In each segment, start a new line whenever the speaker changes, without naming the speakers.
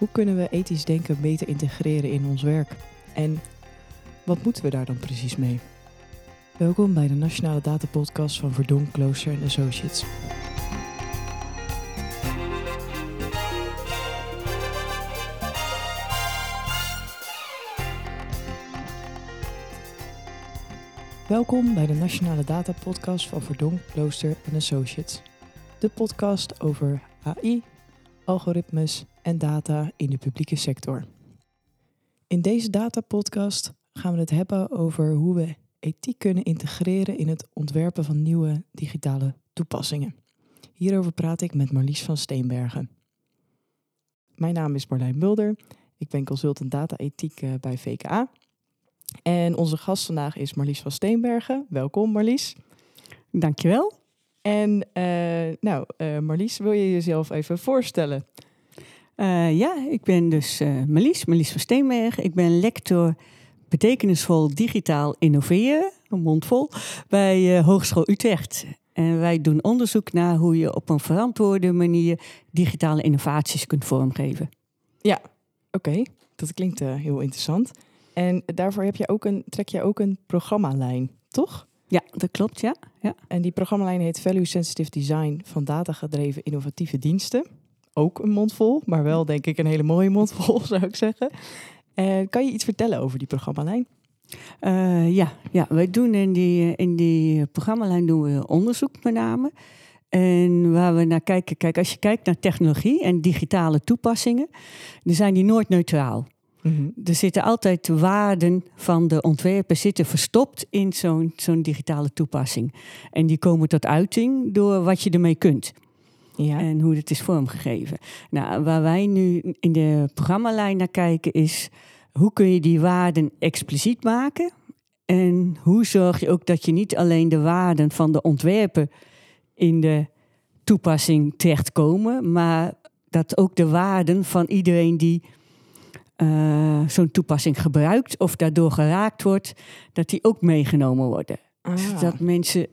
Hoe kunnen we ethisch denken beter integreren in ons werk? En wat moeten we daar dan precies mee? Welkom bij de Nationale Data Podcast van Verdonk, Klooster Associates. Welkom bij de Nationale Data Podcast van Verdonk, Klooster Associates. De podcast over AI, algoritmes en data in de publieke sector. In deze datapodcast gaan we het hebben over hoe we ethiek kunnen integreren in het ontwerpen van nieuwe digitale toepassingen. Hierover praat ik met Marlies van Steenbergen. Mijn naam is Marlijn Mulder. Ik ben consultant data-ethiek eh, bij VKA. En onze gast vandaag is Marlies van Steenbergen. Welkom Marlies.
Dankjewel.
En uh, nou, uh, Marlies, wil je jezelf even voorstellen?
Uh, ja, ik ben dus Marlies, Marlies van Steenbergen. Ik ben lector betekenisvol digitaal innoveren, een mondvol, bij Hogeschool Utrecht. En wij doen onderzoek naar hoe je op een verantwoorde manier digitale innovaties kunt vormgeven.
Ja, oké. Dat klinkt heel interessant. En daarvoor heb je ook een, trek je ook een programmalijn, toch?
Ja, dat klopt, ja. ja.
En die programmalijn heet Value Sensitive Design van datagedreven innovatieve diensten. Ook een mondvol, maar wel denk ik een hele mooie mondvol, zou ik zeggen. En kan je iets vertellen over die programmalijn?
Uh, ja, ja, wij doen in die, in die programmalijn doen we onderzoek met name. En waar we naar kijken, kijk, als je kijkt naar technologie en digitale toepassingen, dan zijn die nooit neutraal. Mm Er zitten altijd waarden van de ontwerpen zitten verstopt in zo'n zo'n digitale toepassing. En die komen tot uiting door wat je ermee kunt. Ja. En hoe het is vormgegeven. Nou, waar wij nu in de programmalijn naar kijken is... hoe kun je die waarden expliciet maken? En hoe zorg je ook dat je niet alleen de waarden van de ontwerpen... in de toepassing terechtkomen... maar dat ook de waarden van iedereen die uh, zo'n toepassing gebruikt of daardoor geraakt wordt, dat die ook meegenomen worden. Ah. Dus dat mensen,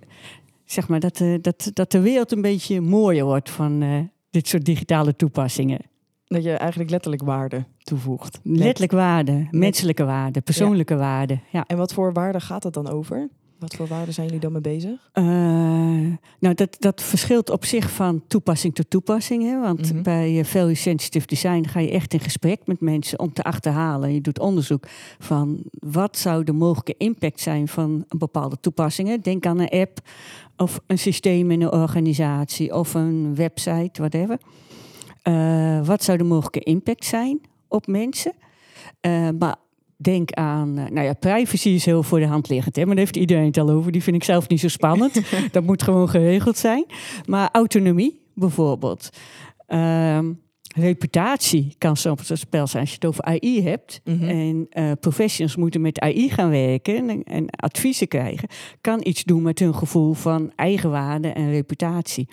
zeg maar, dat, uh, dat, dat de wereld een beetje mooier wordt van uh, dit soort digitale toepassingen.
Dat je eigenlijk letterlijk waarde toevoegt.
Letterlijk waarde, menselijke waarde, persoonlijke ja. waarde. Ja.
En wat voor waarde gaat het dan over? Wat voor waarden zijn jullie dan mee bezig?
Uh, nou, dat, dat verschilt op zich van toepassing tot toepassing. Hè? Want mm -hmm. bij value sensitive design ga je echt in gesprek met mensen om te achterhalen. Je doet onderzoek van wat zou de mogelijke impact zijn van een bepaalde toepassing. Denk aan een app of een systeem in een organisatie of een website, whatever. Uh, wat zou de mogelijke impact zijn op mensen? Uh, maar denk aan, nou ja, privacy is heel voor de hand liggend, hè, maar daar heeft iedereen het al over. Die vind ik zelf niet zo spannend. dat moet gewoon geregeld zijn. Maar autonomie bijvoorbeeld. Um, reputatie kan soms een spel zijn als je het over AI hebt. Mm -hmm. En uh, professionals moeten met AI gaan werken en, en, adviezen krijgen. Kan iets doen met hun gevoel van eigenwaarde en reputatie.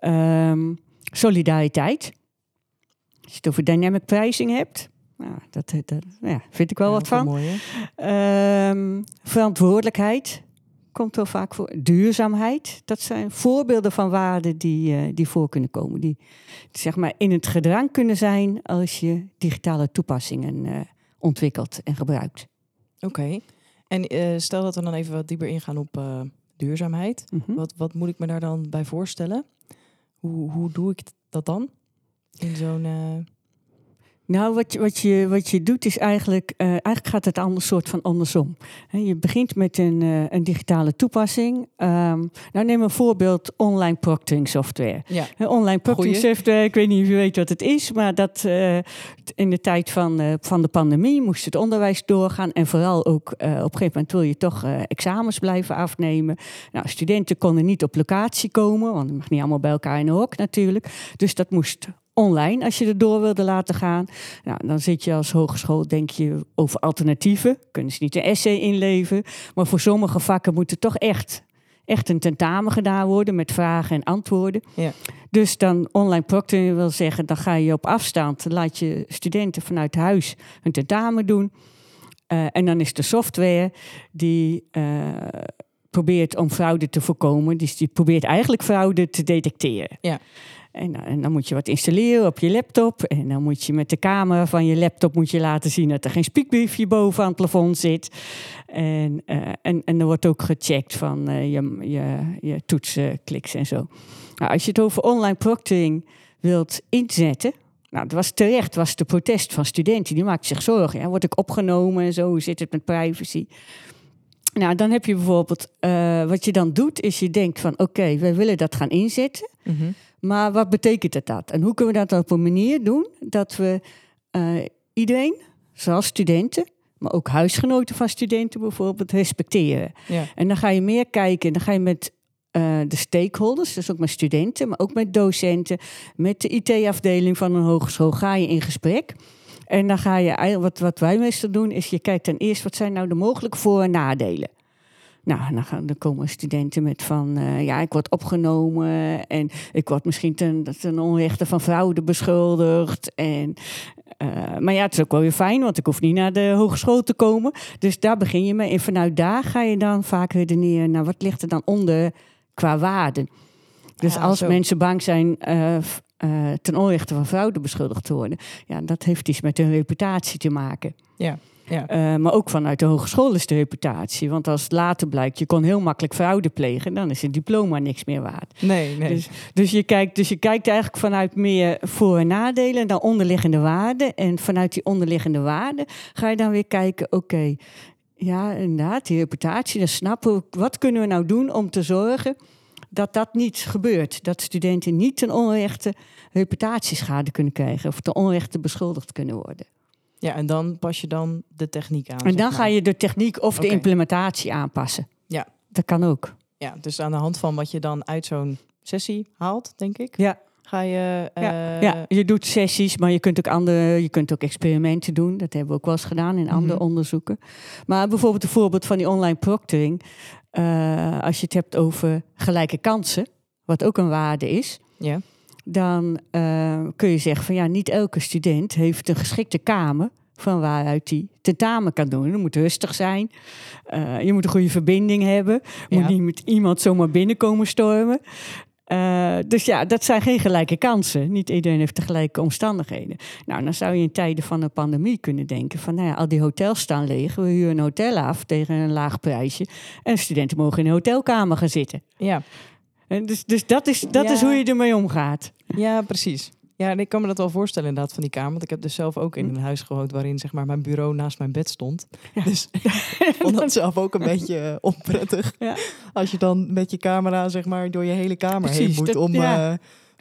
Um, solidariteit. Als je het over dynamic pricing hebt, nou, dat, dat ja, vind ik wel wat van. Mooi, um, verantwoordelijkheid komt wel vaak voor. Duurzaamheid, dat zijn voorbeelden van waarden die, uh, die voor kunnen komen. Die zeg maar in het gedrang kunnen zijn als je digitale toepassingen uh, ontwikkelt en gebruikt.
Oké, en uh, stel dat we dan even wat dieper ingaan op duurzaamheid. Mm -hmm. wat, wat moet ik me daar dan bij voorstellen? Hoe, hoe doe ik dat dan? In zo'n
nou, wat je, wat je, wat je doet is eigenlijk, uh, eigenlijk gaat het anders soort van andersom. je begint met een, uh, een digitale toepassing. Um, nou, neem een voorbeeld online proctoring software. Ja. online proctoring software, ik weet niet of je weet wat het is, maar dat uh, in de tijd van, van de pandemie moest het onderwijs doorgaan en vooral ook op een gegeven moment wil je toch examens blijven afnemen. Nou, studenten konden niet op locatie komen, want het mag niet allemaal bij elkaar in een hok natuurlijk. Dus dat moest online als je er door wilde laten gaan. Nou, dan zit je als hogeschool, denk je over alternatieven. Kunnen ze niet een essay inleveren. Maar voor sommige vakken moet er toch echt, echt een tentamen gedaan worden met vragen en antwoorden. Ja. Dus dan online proctoring wil zeggen, dan ga je op afstand, laat je studenten vanuit huis een tentamen doen. Uh, en dan is de software die uh, probeert om fraude te voorkomen. Dus die probeert eigenlijk fraude te detecteren. Ja. En, en, dan moet je wat installeren op je laptop. En dan moet je met de camera van je laptop moet je laten zien dat er geen spiekbriefje boven aan het plafond zit. En, uh, en, en er wordt ook gecheckt van uh, je, je, je toetsenkliks en zo. Nou, als je het over online proctoring wilt inzetten. Nou, het was terecht, was de protest van studenten. Die maakten zich zorgen. Ja, word ik opgenomen en zo? Hoe zit het met privacy? Nou, dan heb je bijvoorbeeld, wat je dan doet, is je denkt van oké, wij willen dat gaan inzetten. Mm. Maar wat betekent het dat? En hoe kunnen we dat op een manier doen dat we uh, iedereen, zoals studenten, maar ook huisgenoten van studenten bijvoorbeeld, respecteren. Ja. En dan ga je meer kijken, dan ga je met uh, de stakeholders, dus ook met studenten, maar ook met docenten, met de IT-afdeling van een hogeschool, ga je in gesprek. En dan ga je, wat, wat wij meestal doen, is je kijkt ten eerste wat zijn nou de mogelijke voor- en nadelen. Nou, dan, gaan, dan komen studenten met van, uh, ja, ik word opgenomen en ik word misschien ten, ten onrechte van fraude beschuldigd. En, uh, maar ja, het is ook wel weer fijn, want ik hoef niet naar de hogeschool te komen. Dus daar begin je mee. En vanuit daar ga je dan vaak redeneren, nou, wat ligt er dan onder qua waarden? Dus ja, als zo. mensen bang zijn uh, uh, ten onrechte van fraude beschuldigd te worden, ja, dat heeft iets met hun reputatie te maken.
Ja. Ja.
Uh, maar ook vanuit de hogeschool is de reputatie. Want als later blijkt, je kon heel makkelijk fraude plegen, dan is het diploma niks meer waard.
Nee, nee.
Dus, dus, je, kijkt, dus je kijkt eigenlijk vanuit meer voor- en nadelen dan onderliggende waarden. En vanuit die onderliggende waarden ga je dan weer kijken, oké, okay, ja, inderdaad, die reputatie, dan snappen we, wat kunnen we nou doen om te zorgen dat dat niet gebeurt. Dat studenten niet ten onrechte reputatieschade kunnen krijgen of ten onrechte beschuldigd kunnen worden.
Ja, en dan pas je dan de techniek aan.
En dan ga je de techniek of okay. de implementatie aanpassen.
Ja.
Dat kan ook.
Ja, dus aan de hand van wat je dan uit zo'n sessie haalt, denk ik.
Ja.
Ga je. Uh...
Ja, ja, je doet sessies, maar je kunt ook andere, je kunt ook experimenten doen. Dat hebben we ook wel eens gedaan in andere mm -hmm. onderzoeken. Maar bijvoorbeeld een voorbeeld van die online proctoring. Uh, als je het hebt over gelijke kansen, wat ook een waarde is.
Ja
dan uh, kun je zeggen van ja, niet elke student heeft een geschikte kamer van waaruit hij tentamen kan doen. Het moet rustig zijn. Uh, je moet een goede verbinding hebben. Je ja. moet niet met iemand zomaar binnenkomen stormen. Uh, dus ja, dat zijn geen gelijke kansen. Niet iedereen heeft de gelijke omstandigheden. Nou, dan zou je in tijden van een pandemie kunnen denken van, nou ja, al die hotels staan leeg. We huren een hotel af tegen een laag prijsje. En studenten mogen in een hotelkamer gaan zitten.
Ja.
En dus, dus dat, is, dat ja. is hoe je ermee omgaat.
Ja, precies. Ja, en ik kan me dat wel voorstellen inderdaad van die kamer. Want ik heb dus zelf ook in een huis gewoond waarin zeg maar mijn bureau naast mijn bed stond. Ja. Dus ik vond dat zelf ook een beetje uh, onprettig. Ja. Als je dan met je camera zeg maar door je hele kamer precies, heen moet dat, om ja. uh,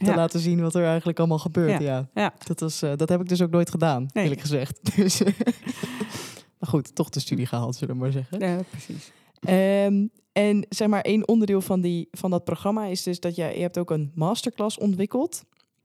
te laten zien wat er eigenlijk allemaal gebeurt. Ja. Dat, was, uh, dat heb ik dus ook nooit gedaan, nee. eerlijk gezegd. Dus, maar goed, toch de studie gehaald, zullen we maar zeggen.
Ja, precies.
Um, en zeg maar, één onderdeel van, die, van dat programma is dus dat je, je hebt ook een masterclass ontwikkeld.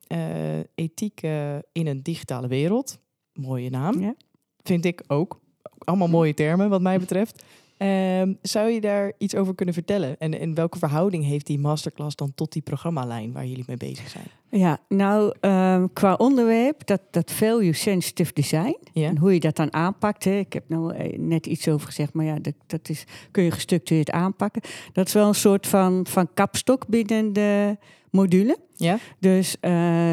Uh, ethiek uh, in een digitale wereld. Mooie naam.
Ja.
Vind ik ook. Allemaal mooie termen wat mij betreft. Um, zou je daar iets over kunnen vertellen? En in welke verhouding heeft die masterclass dan tot die programmalijn waar jullie mee bezig zijn?
Ja, nou, um, qua onderwerp, dat, dat value sensitive design.
Ja.
En hoe je dat dan aanpakt. Hè. Ik heb nou net iets over gezegd, maar ja, dat, dat is, kun je gestructureerd aanpakken. Dat is wel een soort van, van kapstok binnen de module.
Ja.
Dus uh,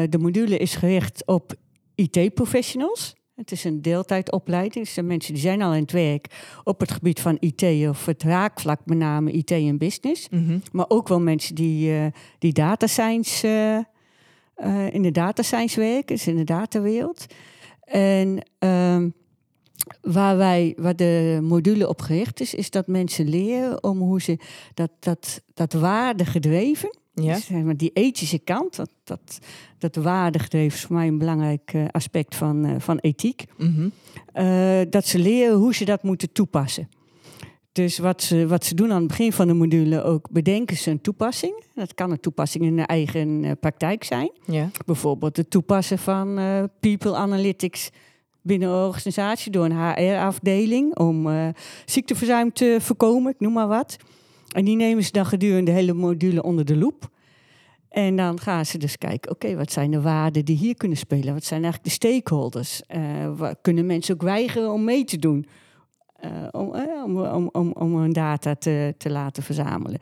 de module is gericht op IT-professionals. Het is een deeltijdopleiding. Het zijn mensen die zijn al in het werk op het gebied van IT of het raakvlak, met name IT en business.
Mm -hmm.
Maar ook wel mensen die, uh, die data science, uh, uh, in de data science werken, dus in de datawereld. En um, waar, wij, waar de module op gericht is, is dat mensen leren om hoe ze dat, dat, dat waardegedreven,
ja.
Dus, zeg maar, die ethische kant, dat, dat, dat waardegedreven is voor mij een belangrijk uh, aspect van, uh, van ethiek.
Mm -hmm.
uh, dat ze leren hoe ze dat moeten toepassen. Dus wat ze, wat ze doen aan het begin van de module ook, bedenken ze een toepassing. Dat kan een toepassing in hun eigen praktijk zijn.
Ja.
Bijvoorbeeld het toepassen van people analytics binnen een organisatie door een HR-afdeling om ziekteverzuim te voorkomen, ik noem maar wat. En die nemen ze dan gedurende de hele module onder de loep. En dan gaan ze dus kijken, oké, wat zijn de waarden die hier kunnen spelen? Wat zijn eigenlijk de stakeholders? Uh, kunnen mensen ook weigeren om mee te doen? Uh, om, uh, om, om, om, om hun data te, te laten verzamelen.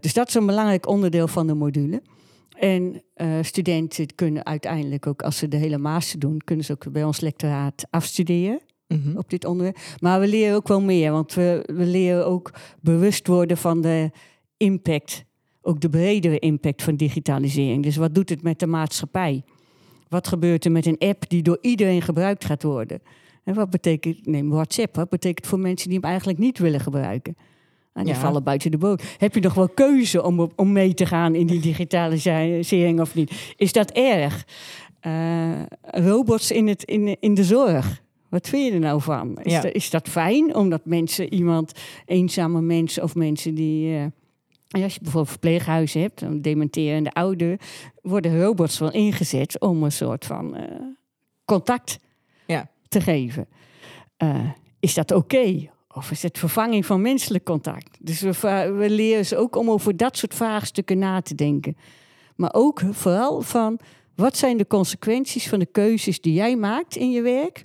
dus dat is een belangrijk onderdeel van de module. En studenten kunnen uiteindelijk ook, als ze de hele master doen, kunnen ze ook bij ons lectoraat afstuderen. Mhm. op dit onderwerp. Maar we leren ook wel meer, want we, we leren ook bewust worden van de impact, ook de bredere impact van digitalisering. Dus wat doet het met de maatschappij? Wat gebeurt er met een app die door iedereen gebruikt gaat worden? En wat betekent, neem WhatsApp, wat betekent voor mensen die hem eigenlijk niet willen gebruiken? En die vallen buiten de boot. Heb je nog wel keuze om, om mee te gaan in die digitalisering of niet? Is dat erg? Uh, robots in, het, in, in de zorg. Wat vind je er nou van? Is, dat, is dat fijn? Omdat mensen, iemand, eenzame mensen of mensen die. Uh, als je bijvoorbeeld verpleeghuizen hebt, een dementerende ouder, worden robots wel ingezet om een soort van uh, contact ja. te geven. Uh, is dat oké? Of is het vervanging van menselijk contact? Dus we, we leren ze ook om over dat soort vraagstukken na te denken. Maar ook vooral van wat zijn de consequenties van de keuzes die jij maakt in je werk?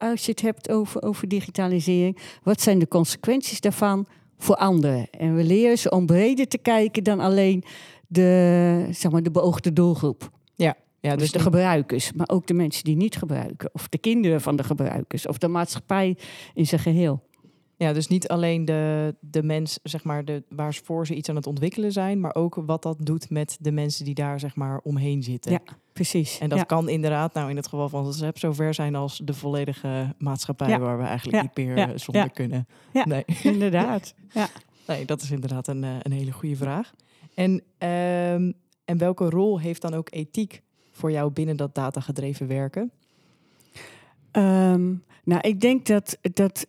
Als je het hebt over, over digitalisering, wat zijn de consequenties daarvan voor anderen? En we leren ze om breder te kijken dan alleen de, zeg maar, de beoogde doelgroep.
Ja.
Ja, dus, dus de gebruikers, maar ook de mensen die niet gebruiken, of de kinderen van de gebruikers, of de maatschappij in zijn geheel.
Ja, dus niet alleen de, de mens, zeg maar, de, waarvoor ze iets aan het ontwikkelen zijn, maar ook wat dat doet met de mensen die daar, zeg maar, omheen zitten.
Ja, precies.
En dat kan inderdaad, nou in het geval van ZEP, zover zijn als de volledige maatschappij, waar we eigenlijk niet meer eh, zonder kunnen.
Ja, nee. inderdaad. Ja.
Nee, dat is inderdaad een, eh, een hele goede vraag. En, um, en welke rol heeft dan ook ethiek voor jou binnen dat datagedreven werken?
Um, nou, ik denk dat, dat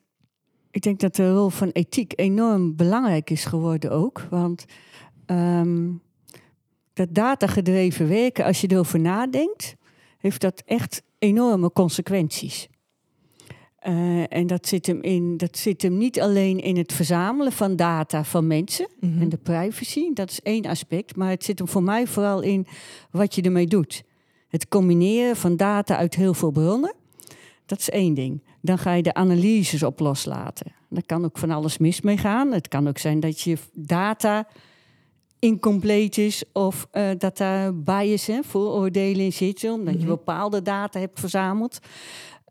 ik denk dat de rol van ethiek enorm belangrijk is geworden ook. Want um, dat datagedreven werken, als je erover nadenkt, heeft dat echt enorme consequenties. Uh, en dat zit, hem in, dat zit hem niet alleen in het verzamelen van data van mensen mhm. en de privacy, dat is één aspect, maar het zit hem voor mij vooral in wat je ermee doet. Het combineren van data uit heel veel bronnen, dat is één ding dan ga je de analyses op loslaten. Daar kan ook van alles mis mee gaan. Het kan ook zijn dat je data incomplete is of uh, dat daar bias, hè, vooroordelen in zitten, omdat je mhm. bepaalde data hebt verzameld.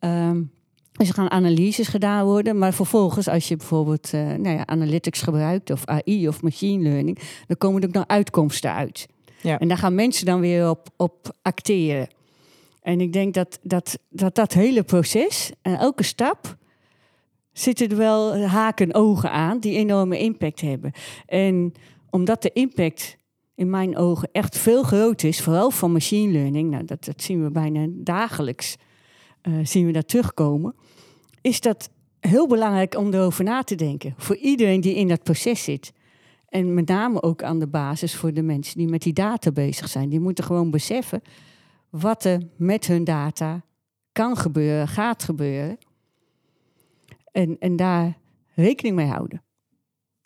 Um, dus er gaan analyses gedaan worden, maar vervolgens als je bijvoorbeeld uh, nou ja, analytics gebruikt of AI of machine learning, dan komen er ook nog uitkomsten uit. Ja. En daar gaan mensen dan weer op, op acteren. En ik denk dat dat, dat, dat hele proces en elke stap zitten er wel haken en ogen aan die enorme impact hebben. En omdat de impact in mijn ogen echt veel groter is, vooral van machine learning, nou, dat, dat zien we bijna dagelijks, uh, zien we dat terugkomen, is dat heel belangrijk om erover na te denken. Voor iedereen die in dat proces zit. En met name ook aan de basis voor de mensen die met die data bezig zijn. Die moeten gewoon beseffen wat er met hun data kan gebeuren, gaat gebeuren. En, en daar rekening mee houden.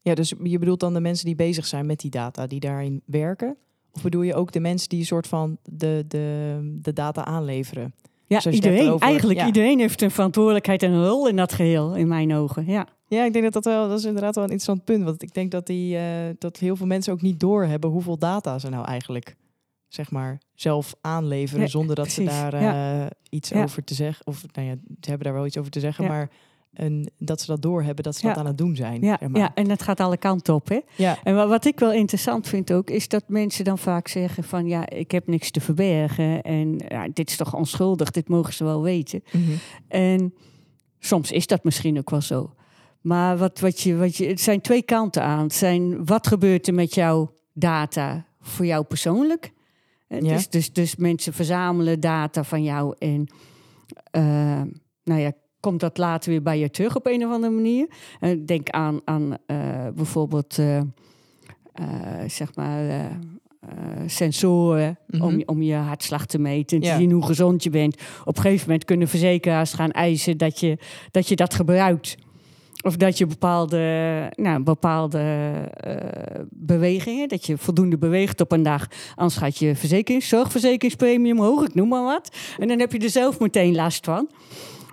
Ja, dus je bedoelt dan de mensen die bezig zijn met die data, die daarin werken? Of bedoel je ook de mensen die een soort van de, de, de data aanleveren?
Ja, dus iedereen. Eigenlijk iedereen heeft een verantwoordelijkheid en een rol in dat geheel, in mijn ogen. Ja.
Ja, ik denk dat dat wel, dat is inderdaad wel een interessant punt. Want ik denk dat, die, uh, dat heel veel mensen ook niet doorhebben hoeveel data ze nou eigenlijk zeg maar, zelf aanleveren zonder dat ze daar uh, iets over te zeggen. Of nou ja, ze hebben daar wel iets over te zeggen, maar en dat ze dat doorhebben dat ze dat aan het doen zijn.
Ja, ja, en dat gaat alle kanten op. Hè? Ja. En wat ik wel interessant vind ook, is dat mensen dan vaak zeggen van ja, ik heb niks te verbergen en ja, dit is toch onschuldig, dit mogen ze wel weten. Mhm. En soms is dat misschien ook wel zo. Maar wat, wat je, wat je, het zijn twee kanten aan. Het zijn wat gebeurt er met jouw data voor jou persoonlijk? Dus, dus, dus mensen verzamelen data van jou en uh, nou ja, komt dat later weer bij je terug op een of andere manier. Uh, denk aan, aan bijvoorbeeld, zeg maar, sensoren mm -hmm. om, om je hartslag te meten en te zien hoe gezond je bent. Op een gegeven moment kunnen verzekeraars gaan eisen dat je dat, je dat gebruikt. Of dat je bepaalde, nou, bepaalde uh, bewegingen, dat je voldoende beweegt op een dag. Anders gaat je verzekerings, zorgverzekeringspremie omhoog, ik noem maar wat. En dan heb je er zelf meteen last van.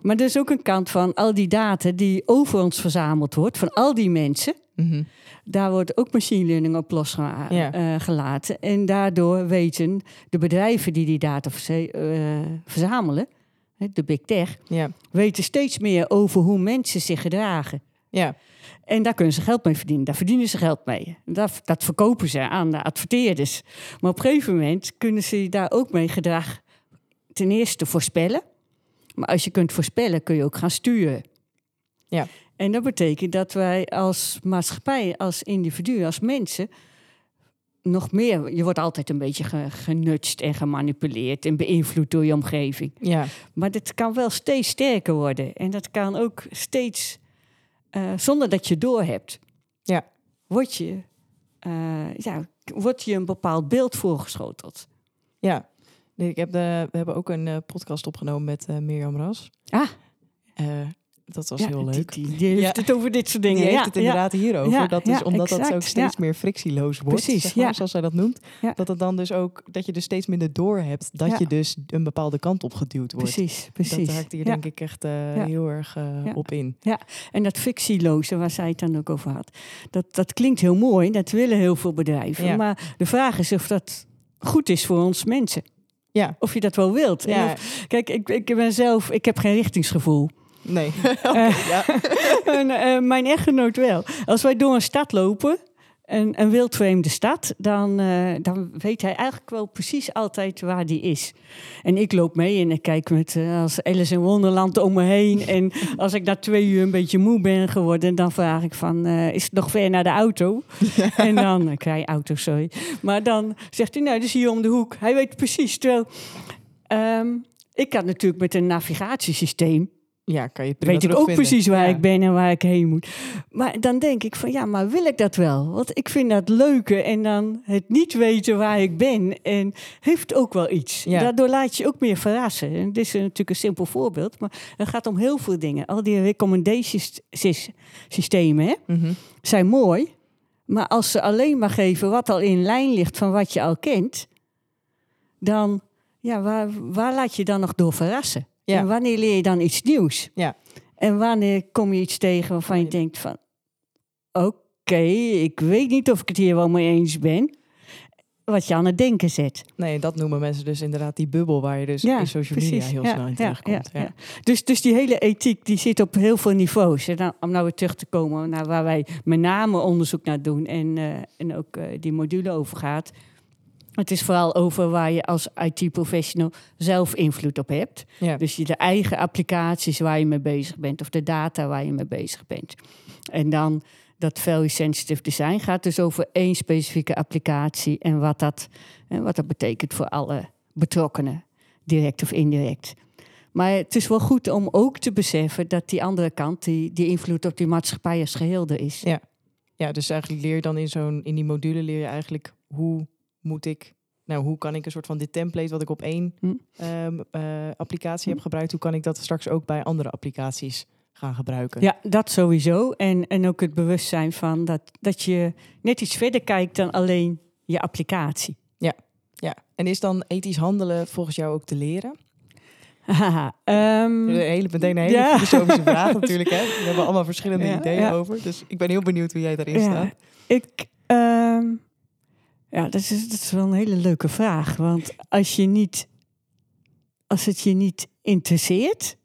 Maar er is ook een kant van al die data die over ons verzameld wordt, van al die mensen. Mhm. Daar wordt ook machine learning op losgelaten. Uh, en daardoor weten de bedrijven die die data verzamelen, de big tech, ja. weten steeds meer over hoe mensen zich gedragen. Ja. En daar kunnen ze geld mee verdienen. Daar verdienen ze geld mee. Dat, dat verkopen ze aan de adverteerders. Maar op een gegeven moment kunnen ze daar ook mee gedrag ten eerste voorspellen. Maar als je kunt voorspellen, kun je ook gaan sturen. Ja. En dat betekent dat wij als maatschappij, als individu, als mensen nog meer. Je wordt altijd een beetje genutst en gemanipuleerd en beïnvloed door je omgeving. Ja. Maar dit kan wel steeds sterker worden. En dat kan ook steeds uh, zonder dat je doorhebt. Ja. Word je, uh, ja, wordt je een bepaald beeld voorgeschoteld.
Ja. Ik heb de, we hebben ook een uh, podcast opgenomen met Mirjam Ras.
Ah.
Dat was heel leuk.
Die, die, heeft het over dit soort dingen.
Die heeft het inderdaad hierover. dat is omdat dat ook steeds meer frictieloos wordt. Precies, zeg zoals zij dat noemt. Dat het dan dus ook dat je dus steeds minder door hebt dat je dus een bepaalde kant op geduwd wordt.
Precies, precies.
Dat haakt hier denk ik echt uh, heel erg uh, op in.
Ja, en dat fictieloze waar zij het dan ook over had. Dat, dat klinkt heel mooi. Dat willen heel veel bedrijven. Maar de vraag is of dat goed is voor ons mensen. Ja. Of je dat wel wilt. Of, kijk, ik, ik ben zelf, ik heb geen richtingsgevoel.
Nee. okay, ja.
en, uh, mijn echtgenoot wel. Als wij door een stad lopen, een, een wildvreemde stad, dan, uh, dan weet hij eigenlijk wel precies altijd waar die is. En ik loop mee en ik kijk met uh, als Alice in Wonderland om me heen. En als ik na twee uur een beetje moe ben geworden, dan vraag ik van, uh, is het nog ver naar de auto? en dan, ik rij auto, sorry. Maar dan zegt hij, nou, dat is hier om de hoek. Hij weet precies. Terwijl, um, ik had natuurlijk met een navigatiesysteem
ja, kan je
weet ik ook precies waar ik ben en waar ik heen moet. Maar dan denk ik van ja, maar wil ik dat wel? Want ik vind dat leuke en dan het niet weten waar ik ben en heeft ook wel iets. Daardoor laat je ook meer verrassen. En dit is natuurlijk een simpel voorbeeld, maar het gaat om heel veel dingen. Al die recommendations systemen hè, mhm. zijn mooi, maar als ze alleen maar geven wat al in lijn ligt van wat je al kent, dan ja, waar, waar laat je dan nog door verrassen? En wanneer leer je dan iets nieuws? Ja. En wanneer kom je iets tegen waarvan je denkt van... Oké, ik weet niet of ik het hier wel mee eens ben. Wat je aan het denken zet.
Nee, dat noemen mensen dus inderdaad die bubbel waar je dus in social media heel snel in terechtkomt. Ja,
Dus, dus die hele ethiek die zit op heel veel niveaus. En nou, om nou weer terug te komen naar waar wij met name onderzoek naar doen en, uh, en ook uh, die module over gaat het is vooral over waar je als IT-professional zelf invloed op hebt. Dus je de eigen applicaties waar je mee bezig bent of de data waar je mee bezig bent. En dan dat value sensitive design gaat dus over één specifieke applicatie en wat dat, en wat dat betekent voor alle betrokkenen, direct of indirect. Maar het is wel goed om ook te beseffen dat die andere kant, die, die invloed op die maatschappij als geheel er is.
Ja. ja, dus eigenlijk leer je dan in zo'n in die module leer je eigenlijk hoe moet ik, nou, hoe kan ik een soort van dit template wat ik op één hm. Ehm, eh, applicatie heb hm. gebruikt, hoe kan ik dat straks ook bij andere applicaties gaan gebruiken?
Ja, dat sowieso. En, en ook het bewustzijn van dat, dat je net iets verder kijkt dan alleen je applicatie.
Ja, ja. En is dan ethisch handelen volgens jou ook te leren?
Haha, um,
hele, meteen een hele ja. filosofische vraag natuurlijk. Hè? We hebben allemaal verschillende ideeën over. Dus ik ben heel benieuwd hoe jij daarin staat.
Ik, um, ja, dat is, dat is wel een hele leuke vraag. Want als, je niet, als het je niet interesseert,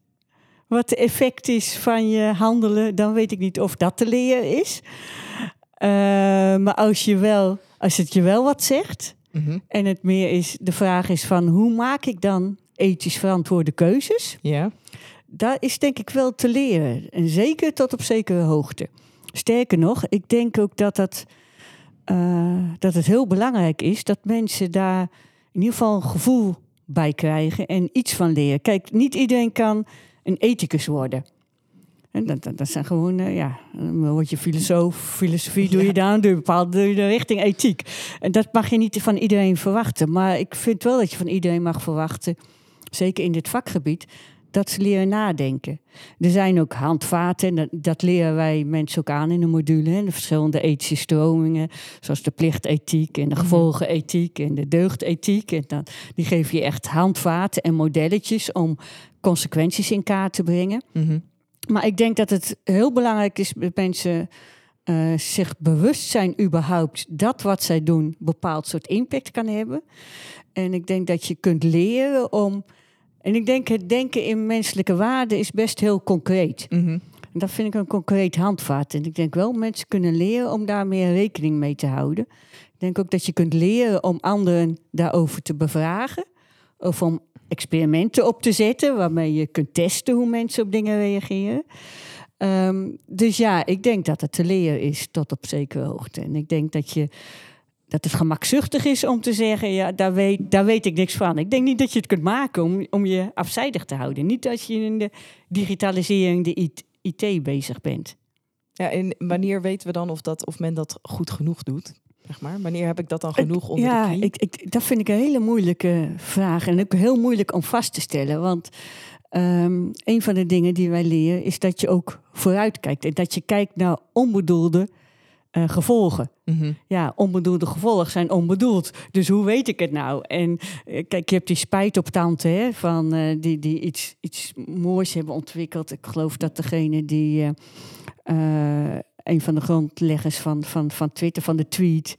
wat het effect is van je handelen, dan weet ik niet of dat te leren is. Uh, maar als, je wel, als het je wel wat zegt, mhm. en het meer is, de vraag is van hoe maak ik dan ethisch verantwoorde keuzes? Ja. Daar is denk ik wel te leren. En zeker tot op zekere hoogte. Sterker nog, ik denk ook dat dat uh, dat het heel belangrijk is dat mensen daar in ieder geval een gevoel bij krijgen en iets van leren. Kijk, niet iedereen kan een ethicus worden. En dat, dat, dat zijn gewoon, uh, ja, dan word je filosoof, filosofie doe je dan, doe je bepaalde de richting ethiek. En dat mag je niet van iedereen verwachten. Maar ik vind wel dat je van iedereen mag verwachten, zeker in dit vakgebied, dat ze leren nadenken. Er zijn ook handvaten, en dat, leren wij mensen ook aan in de module. Hè, de verschillende ethische stromingen, zoals de plichtethiek en de mhm. gevolgenethiek en de deugdethiek. En dan, die geven je echt handvaten en modelletjes om consequenties in kaart te brengen. Mhm. Maar ik denk dat het heel belangrijk is dat mensen uh, zich bewust zijn überhaupt dat wat zij doen bepaald soort impact kan hebben. En ik denk dat je kunt leren om. En ik denk het denken in menselijke waarden is best heel concreet.
Mhm.
En dat vind ik een concreet handvat. En ik denk wel mensen kunnen leren om daar meer rekening mee te houden. Ik denk ook dat je kunt leren om anderen daarover te bevragen. Of om experimenten op te zetten waarmee je kunt testen hoe mensen op dingen reageren. Ehm, dus ja, ik denk dat het te leren is tot op zekere hoogte. En ik denk dat, je, dat het gemakzuchtig is om te zeggen, ja, daar weet, daar weet ik niks van. Ik denk niet dat je het kunt maken om, om je afzijdig te houden. Niet als je in de digitalisering, de IT, bezig bent.
Ja, en wanneer weten we dan of, dat, of men dat goed genoeg doet? Zeg maar. Wanneer heb ik dat dan genoeg onder
ja,
de knie?
Ik, ik, dat vind ik een hele moeilijke vraag. En ook heel moeilijk om vast te stellen. Want Um, een van de dingen die wij leren is dat je ook vooruit kijkt en dat je kijkt naar onbedoelde uh, gevolgen.
Mhm.
Ja, onbedoelde gevolgen zijn onbedoeld. Dus hoe weet ik het nou? En uh, kijk, je hebt die spijt op tante hè, van uh, die, die iets, iets moois hebben ontwikkeld. Ik geloof dat degene die een van de grondleggers van, van, van Twitter, van de tweet,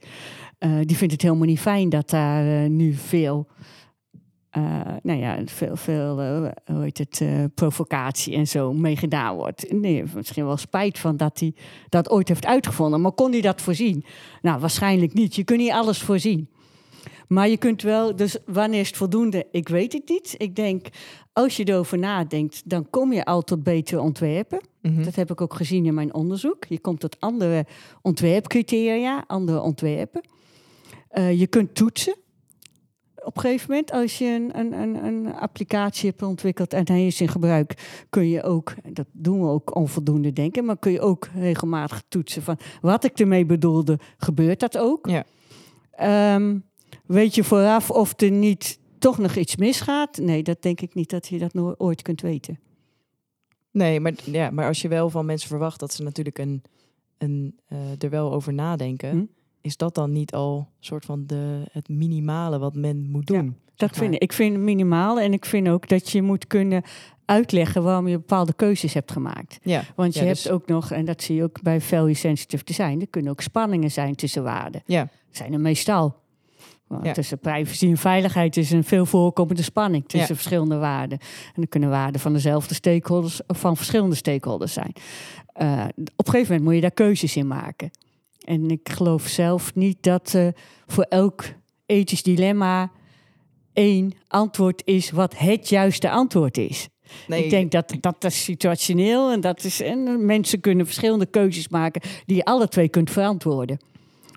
die vindt het helemaal niet fijn dat daar nu veel uh, nou ja, veel, veel uh, hoe heet het, uh, provocatie en zo mee gedaan wordt. Nee, misschien wel spijt van dat hij dat ooit heeft uitgevonden. Maar kon hij dat voorzien? Nou, waarschijnlijk niet. Je kunt niet alles voorzien. Maar je kunt wel, dus wanneer is het voldoende? Ik weet het niet. Ik denk, als je erover nadenkt, dan kom je al tot betere ontwerpen.
Mm -hmm.
Dat heb ik ook gezien in mijn onderzoek. Je komt tot andere ontwerpcriteria, andere ontwerpen. je kunt toetsen op een gegeven moment, als je een, een, een, een, applicatie hebt ontwikkeld en hij is in gebruik, kun je ook, dat doen we ook onvoldoende denken, maar kun je ook regelmatig toetsen van wat ik ermee bedoelde, gebeurt dat ook?
Ja.
Um, weet je vooraf of er niet toch nog iets misgaat? Nee, dat denk ik niet dat je dat nooit ooit kunt weten.
Nee, maar, ja, maar als je wel van mensen verwacht dat ze natuurlijk een, een, uh, er wel over nadenken.
Hm?
Is dat dan niet al soort van de, het minimale wat men moet doen?
Ja, dat vind ik. Ik vind het minimaal en ik vind ook dat je moet kunnen uitleggen waarom je bepaalde keuzes hebt gemaakt.
Ja,
Want je
ja,
hebt
dus-
ook nog, en dat zie je ook bij value sensitive design, er kunnen ook spanningen zijn tussen waarden.
Ja,
zijn er meestal. Want
Ja.
Tussen privacy en veiligheid is een veel voorkomende spanning tussen
Ja.
verschillende waarden. En dan kunnen waarden van dezelfde stakeholders of van verschillende stakeholders zijn. Eh, op een gegeven moment moet je daar keuzes in maken. En ik geloof zelf niet dat eh, voor elk ethisch dilemma één antwoord is wat het juiste antwoord is.
nee,
Ik denk dat dat is situationeel en dat is en mensen kunnen verschillende keuzes maken die je alle twee kunt verantwoorden.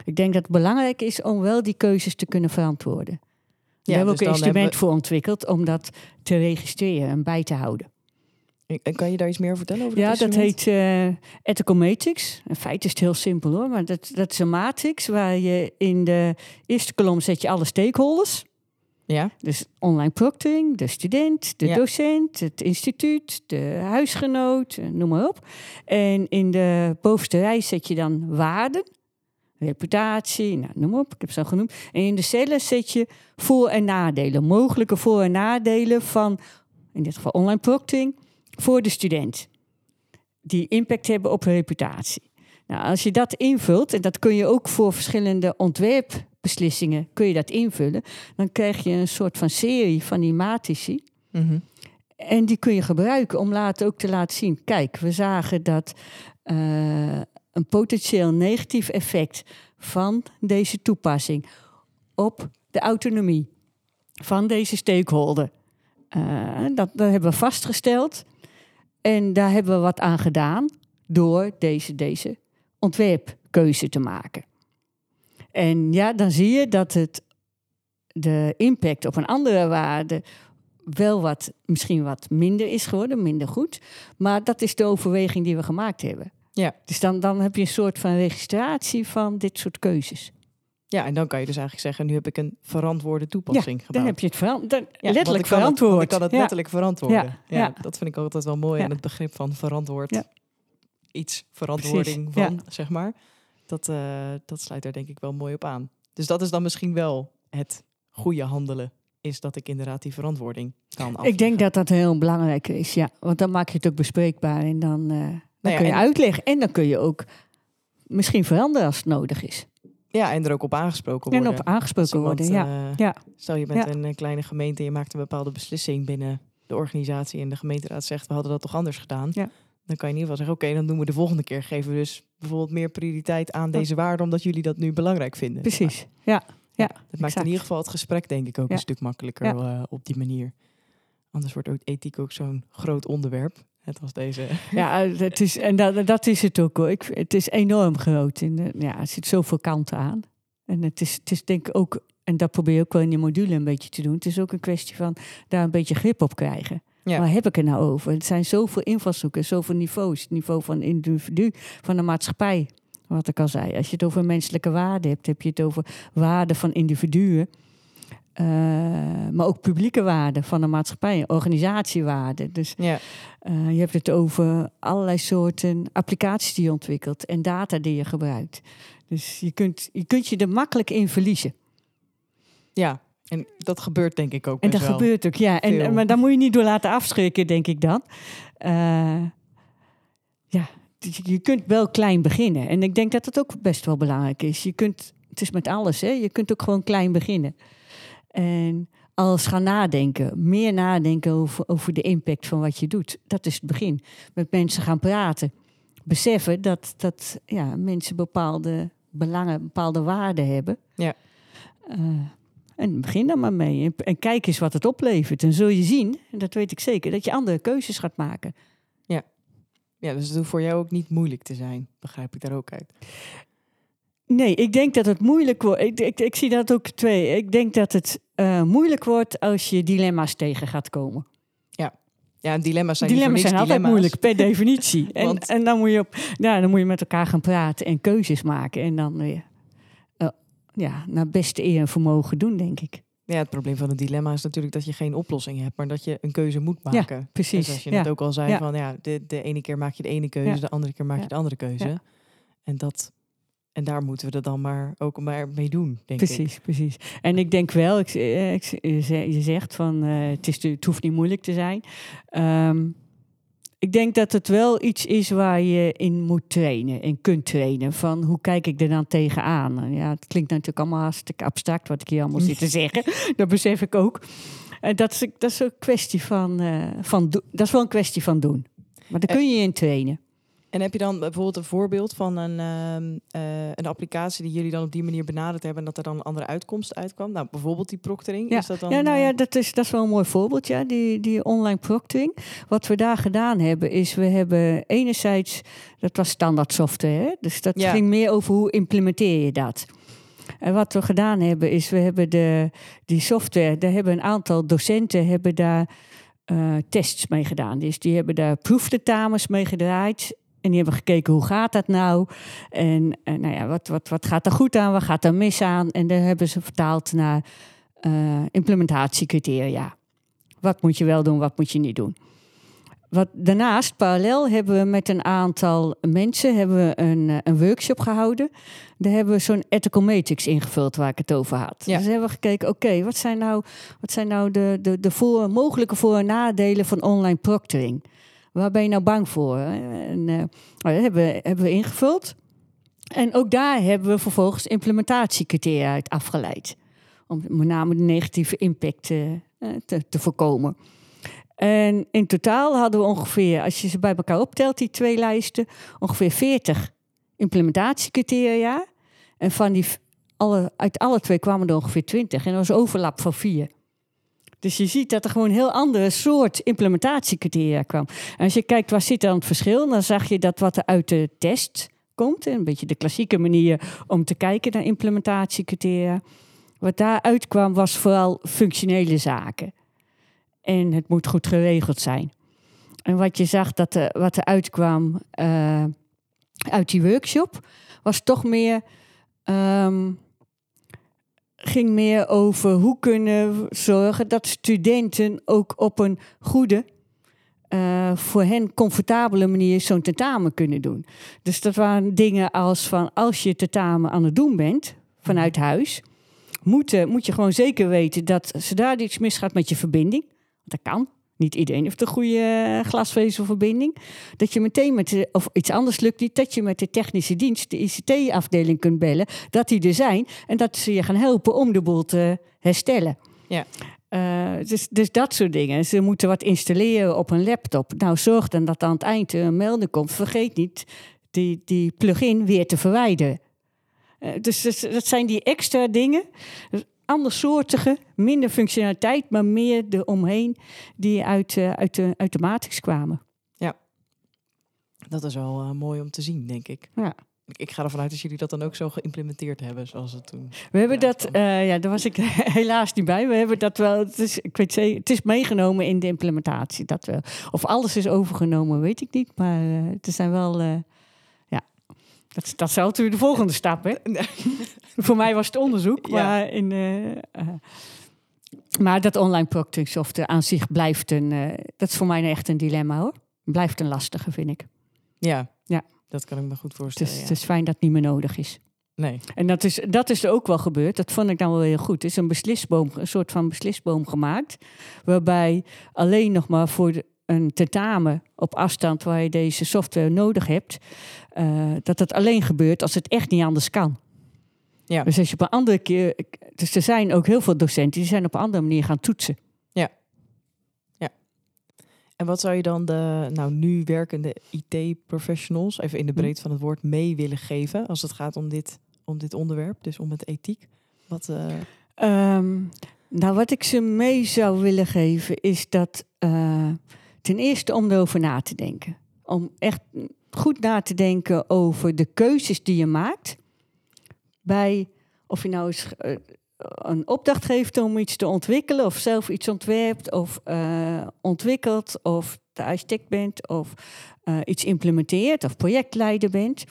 Ik denk dat het belangrijk is om wel die keuzes te kunnen verantwoorden. We hebben
dus
ook een instrument voor ontwikkeld om dat te registreren en bij te houden.
En kan je daar iets meer vertellen over?
Ja, dat heet eh, ethical matrix. In feite is het heel simpel hoor, maar dat, dat is een matrix waar je in de eerste kolom zet je alle stakeholders.
Ja,
Dus online proctoring, de student, de
Ja.
docent, het instituut, de huisgenoot, eh, noem maar op. En in de bovenste rij zet je dan waarden, reputatie, nou, noem maar op, ik heb ze al genoemd. En in de cellen zet je voor- en nadelen, mogelijke voor- en nadelen van, in dit geval online proctoring, voor de student. Die impact hebben op reputatie. Nou, als je dat invult, en dat kun je ook voor verschillende ontwerpbeslissingen, kun je dat invullen, dan krijg je een soort van serie van die matrici.
Mhm.
En die kun je gebruiken om later ook te laten zien. Kijk, we zagen dat eh, een potentieel negatief effect van deze toepassing op de autonomie van deze stakeholder. eh, dat, dat hebben we vastgesteld. En daar hebben we wat aan gedaan door deze, deze ontwerpkeuze te maken. En ja, dan zie je dat het de impact op een andere waarde wel wat, misschien wat minder is geworden, minder goed. Maar dat is de overweging die we gemaakt hebben.
Ja.
Dus dan, dan heb je een soort van registratie van dit soort keuzes.
Ja, en dan kan je dus eigenlijk zeggen, nu heb ik een verantwoorde toepassing
Dan
gebouwd.
heb je het veran- dan,
Ja,
letterlijk
ik het-
verantwoord.
ik kan het
Ja.
letterlijk verantwoorden.
Ja,
Ja,
ja.
Dat vind ik altijd wel mooi.
Ja.
En het begrip van verantwoord.
Ja.
Iets verantwoording
Precies,
van, zeg maar. Dat, eh, dat sluit er denk ik wel mooi op aan. Dus dat is dan misschien wel het goede handelen. Is dat ik inderdaad die verantwoording kan afleggen.
Ik denk dat dat heel belangrijk is, ja. Want dan maak je het ook bespreekbaar en dan, eh, dan
Nou ja,
kun je
en-
uitleggen. En dan kun je ook misschien veranderen als het nodig is.
Ja, en er ook op aangesproken worden.
En op aangesproken worden, ja.
Uh,
ja.
Stel je bent een kleine gemeente en je maakt een bepaalde beslissing binnen de organisatie en de gemeenteraad zegt we hadden dat toch anders gedaan.
Ja.
Dan kan je in ieder geval zeggen oké, dan doen we de volgende keer. Geven we dus bijvoorbeeld meer prioriteit aan deze waarde omdat jullie dat nu belangrijk vinden.
Precies, ja. Ja,
dat maakt in ieder geval het gesprek denk ik ook een stuk makkelijker uh, op die manier. Anders wordt ook ethiek ook zo'n groot onderwerp. Net als deze.
Ja, het is, en dat, dat is het ook hoor. Ik, het is enorm groot. En, ja, er zit zoveel kanten aan. En het is, het is denk ik ook, en dat probeer je ook wel in je module een beetje te doen. Het is ook een kwestie van daar een beetje grip op krijgen. Ja. Waar heb ik het nou over? Het zijn zoveel invalshoeken, zoveel niveaus. Het niveau van individu, van de maatschappij. Wat ik al zei. Als je het over menselijke waarden hebt, heb je het over waarden van individuen. Uh, maar ook publieke waarden van de maatschappij, organisatiewaarden. Dus
ja.
uh, je hebt het over allerlei soorten applicaties die je ontwikkelt en data die je gebruikt. Dus je kunt je, kunt je er makkelijk in verliezen.
Ja, en dat gebeurt denk ik ook.
En dat gebeurt ook, ja. En, maar daar moet je niet door laten afschrikken, denk ik dan. Uh, ja, je kunt wel klein beginnen. En ik denk dat dat ook best wel belangrijk is. Je kunt, het is met alles, hè? Je kunt ook gewoon klein beginnen. En als gaan nadenken, meer nadenken over, over de impact van wat je doet. Dat is het begin. Met mensen gaan praten. Beseffen dat, dat ja, mensen bepaalde belangen, bepaalde waarden hebben.
Ja.
Uh, en begin dan maar mee. En kijk eens wat het oplevert. En zul je zien, en dat weet ik zeker, dat je andere keuzes gaat maken.
Ja. Ja, dus het hoeft voor jou ook niet moeilijk te zijn, begrijp ik daar ook uit.
Nee, ik denk dat het moeilijk wordt. Ik, ik, ik zie dat ook twee. Ik denk dat het uh, moeilijk wordt als je dilemma's tegen gaat komen.
Ja, ja dilemma's zijn,
dilemma's zijn
altijd
moeilijk, per definitie. en, Want... en dan, moet je op, ja, dan moet je met elkaar gaan praten en keuzes maken. En dan weer uh, ja, naar beste eer en vermogen doen, denk ik.
Ja, het probleem van een dilemma is natuurlijk dat je geen oplossing hebt, maar dat je een keuze moet maken.
Ja, precies.
Dus als je net ook al zei, van ja, de, de ene keer maak je de ene keuze, de andere keer maak je de andere keuze. En dat en daar moeten we er dan maar ook maar mee doen, denk
precies,
ik.
Precies, precies. En ik denk wel, ik, ik, je zegt van uh, het, is, het hoeft niet moeilijk te zijn. Um, ik denk dat het wel iets is waar je in moet trainen en kunt trainen. Van hoe kijk ik er dan tegenaan? Ja, het klinkt natuurlijk allemaal hartstikke abstract wat ik hier allemaal zit te zeggen. Dat besef ik ook. En dat is, dat is een kwestie van, uh, van dat is wel een kwestie van doen. Maar daar kun je in trainen.
En heb je dan bijvoorbeeld een voorbeeld van een, uh, een applicatie die jullie dan op die manier benaderd hebben en dat er dan een andere uitkomst uitkwam? Nou, bijvoorbeeld die proctoring.
Ja,
is dat dan,
ja nou ja, dat is, dat is wel een mooi voorbeeld, ja, die, die online proctoring. Wat we daar gedaan hebben, is we hebben enerzijds, dat was standaard software, hè? dus dat ging meer over hoe implementeer je dat. En wat we gedaan hebben, is we hebben de, die software, daar hebben een aantal docenten hebben daar uh, tests mee gedaan. Dus die hebben daar proeftentamens mee gedraaid. En die hebben gekeken hoe gaat dat nou? En, en nou ja, wat, wat, wat gaat er goed aan? Wat gaat er mis aan? En daar hebben ze vertaald naar uh, implementatiecriteria. Wat moet je wel doen, wat moet je niet doen? Wat, daarnaast, parallel, hebben we met een aantal mensen hebben we een, eh, een workshop gehouden. Daar hebben we zo'n ethical matrix ingevuld waar ik het over had.
Ja.
Dus hebben we gekeken, oké, wat zijn nou, wat zijn nou de, de, de voor, mogelijke voor- en nadelen van online proctoring? Waar ben je nou bang voor? En, dat hebben we, hebben we ingevuld. En ook daar hebben we vervolgens implementatiecriteria uit afgeleid. Om met name de negatieve impact uh, te, te voorkomen. En in totaal hadden we ongeveer, als je ze bij elkaar optelt, die twee lijsten, ongeveer 40 implementatiecriteria. En van die, alle, uit alle twee kwamen er ongeveer 20. En er was overlap van vier. Dus je ziet dat er gewoon een heel andere soort implementatiecriteria kwam. En als je kijkt waar zit dan het verschil, dan zag je dat wat er uit de test komt, een beetje de klassieke manier om te kijken naar implementatiecriteria. Wat daaruit kwam was vooral functionele zaken. En het moet goed geregeld zijn. En wat je zag dat er, wat er uitkwam uh, uit die workshop, was toch meer. Um, ging meer over hoe kunnen we zorgen dat studenten ook op een goede, uh, voor hen comfortabele manier zo'n tentamen kunnen doen. Dus dat waren dingen als van als je tentamen aan het doen bent vanuit huis, moet, moet je gewoon zeker weten dat zodra er iets misgaat met je verbinding, dat kan, niet iedereen heeft een goede glasvezelverbinding. Dat je meteen met, de, of iets anders lukt niet, dat je met de technische dienst, de ICT-afdeling kunt bellen, dat die er zijn en dat ze je gaan helpen om de boel te herstellen.
Ja.
Uh, dus, dus dat soort dingen. Ze moeten wat installeren op een laptop. Nou, zorg dan dat aan het eind een melding komt. Vergeet niet die, die plugin weer te verwijderen. Uh, dus, dus dat zijn die extra dingen andersoortige, minder functionaliteit, maar meer eromheen die uit, uh, uit, de, uit de matrix kwamen.
Ja, dat is wel uh, mooi om te zien, denk ik.
Ja.
Ik ga ervan uit dat jullie dat dan ook zo geïmplementeerd hebben, zoals het toen.
We hebben dat, uh, ja, daar was ik helaas niet bij. We hebben dat wel, het is, ik weet zeker, het is meegenomen in de implementatie. Dat wel. Of alles is overgenomen, weet ik niet. Maar het zijn wel dat, dat zou natuurlijk de volgende stap, hè? Voor mij was het onderzoek, maar, in, uh, uh, maar dat online proctoring software aan zich blijft een... Uh, dat is voor mij echt een dilemma, hoor. Blijft een lastige, vind ik.
Ja,
ja.
dat kan ik me goed voorstellen.
Het is,
ja.
het is fijn dat het niet meer nodig is.
Nee.
En dat is, dat is er ook wel gebeurd. Dat vond ik dan wel heel goed. Er is een beslisboom, een soort van beslisboom gemaakt. Waarbij alleen nog maar voor de, een tentamen op afstand waar je deze software nodig hebt, uh, dat dat alleen gebeurt als het echt niet anders kan.
Ja.
Dus als je op een andere keer. Dus er zijn ook heel veel docenten die zijn op een andere manier gaan toetsen.
Ja. Ja. En wat zou je dan de nou, nu werkende IT-professionals, even in de breedte van het woord, mee willen geven als het gaat om dit, om dit onderwerp, dus om het ethiek? Wat, uh...
um, nou, wat ik ze mee zou willen geven is dat uh, ten eerste om erover na te denken. Om echt goed na te denken over de keuzes die je maakt. Bij of je nou eens uh, een opdracht geeft om iets te ontwikkelen, of zelf iets ontwerpt, of uh, ontwikkelt, of de architect bent, of uh, iets implementeert, of projectleider bent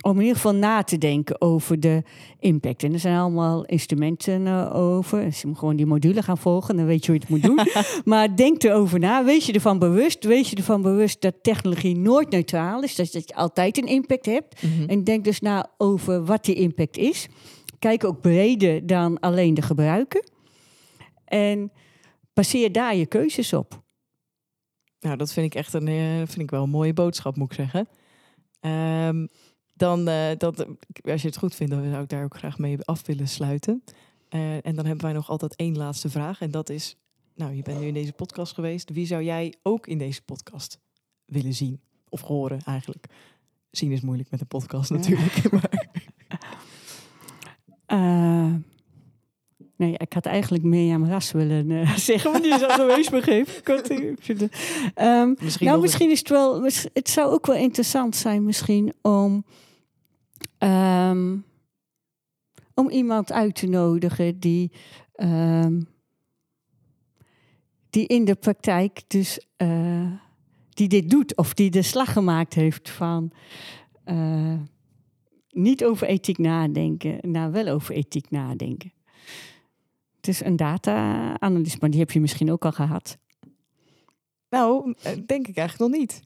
om in ieder geval na te denken over de impact. En er zijn allemaal instrumenten uh, over. Als je moet gewoon die module gaan volgen, dan weet je hoe je het moet doen. maar denk erover na. Wees je ervan bewust. Wees je ervan bewust dat technologie nooit neutraal is. Dus dat je altijd een impact hebt.
Mhm.
En denk dus na over wat die impact is. Kijk ook breder dan alleen de gebruiker. En baseer daar je keuzes op.
Nou, dat vind ik echt een, uh, vind ik wel een mooie boodschap, moet ik zeggen. Um, dan, uh, dat, als je het goed vindt, dan zou ik daar ook graag mee af willen sluiten. Uh, en dan hebben wij nog altijd één laatste vraag. En dat is, nou, je bent nu in deze podcast geweest. Wie zou jij ook in deze podcast willen zien? Of horen eigenlijk? Zien is moeilijk met een podcast natuurlijk.
uh, nee, ik had eigenlijk Mirjam Ras willen uh, zeggen, want die is al geweest begreep. um, misschien nou, misschien is het wel... Het zou ook wel interessant zijn misschien om... Um, om iemand uit te nodigen die, um, die in de praktijk dus uh, die dit doet of die de slag gemaakt heeft van uh, niet over ethiek nadenken, nou wel over ethiek nadenken. Het is een data-analyst, maar die heb je misschien ook al gehad.
Nou, denk ik eigenlijk nog niet.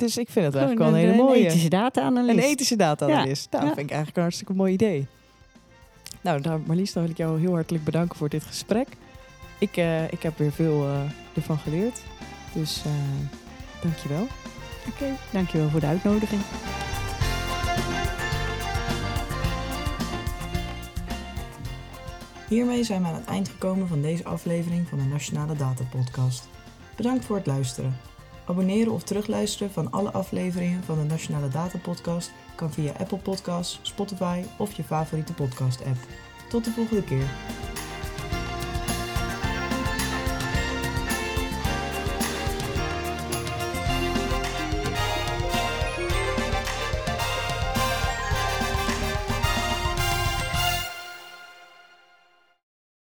Dus ik vind het eigenlijk wel een hele mooie.
Een ethische data-analyst.
Een ethische data-analyst. Ja. Nou,
ja.
vind ik eigenlijk een hartstikke mooi idee. Nou, nou, Marlies, dan wil ik jou heel hartelijk bedanken voor dit gesprek. Ik, uh, ik heb weer veel uh, ervan geleerd. Dus uh, dankjewel.
Oké, okay, dankjewel voor de uitnodiging.
Hiermee zijn we aan het eind gekomen van deze aflevering van de Nationale Data Podcast. Bedankt voor het luisteren. Abonneren of terugluisteren van alle afleveringen van de Nationale Data Podcast kan via Apple Podcasts, Spotify of je favoriete podcast app. Tot de volgende keer.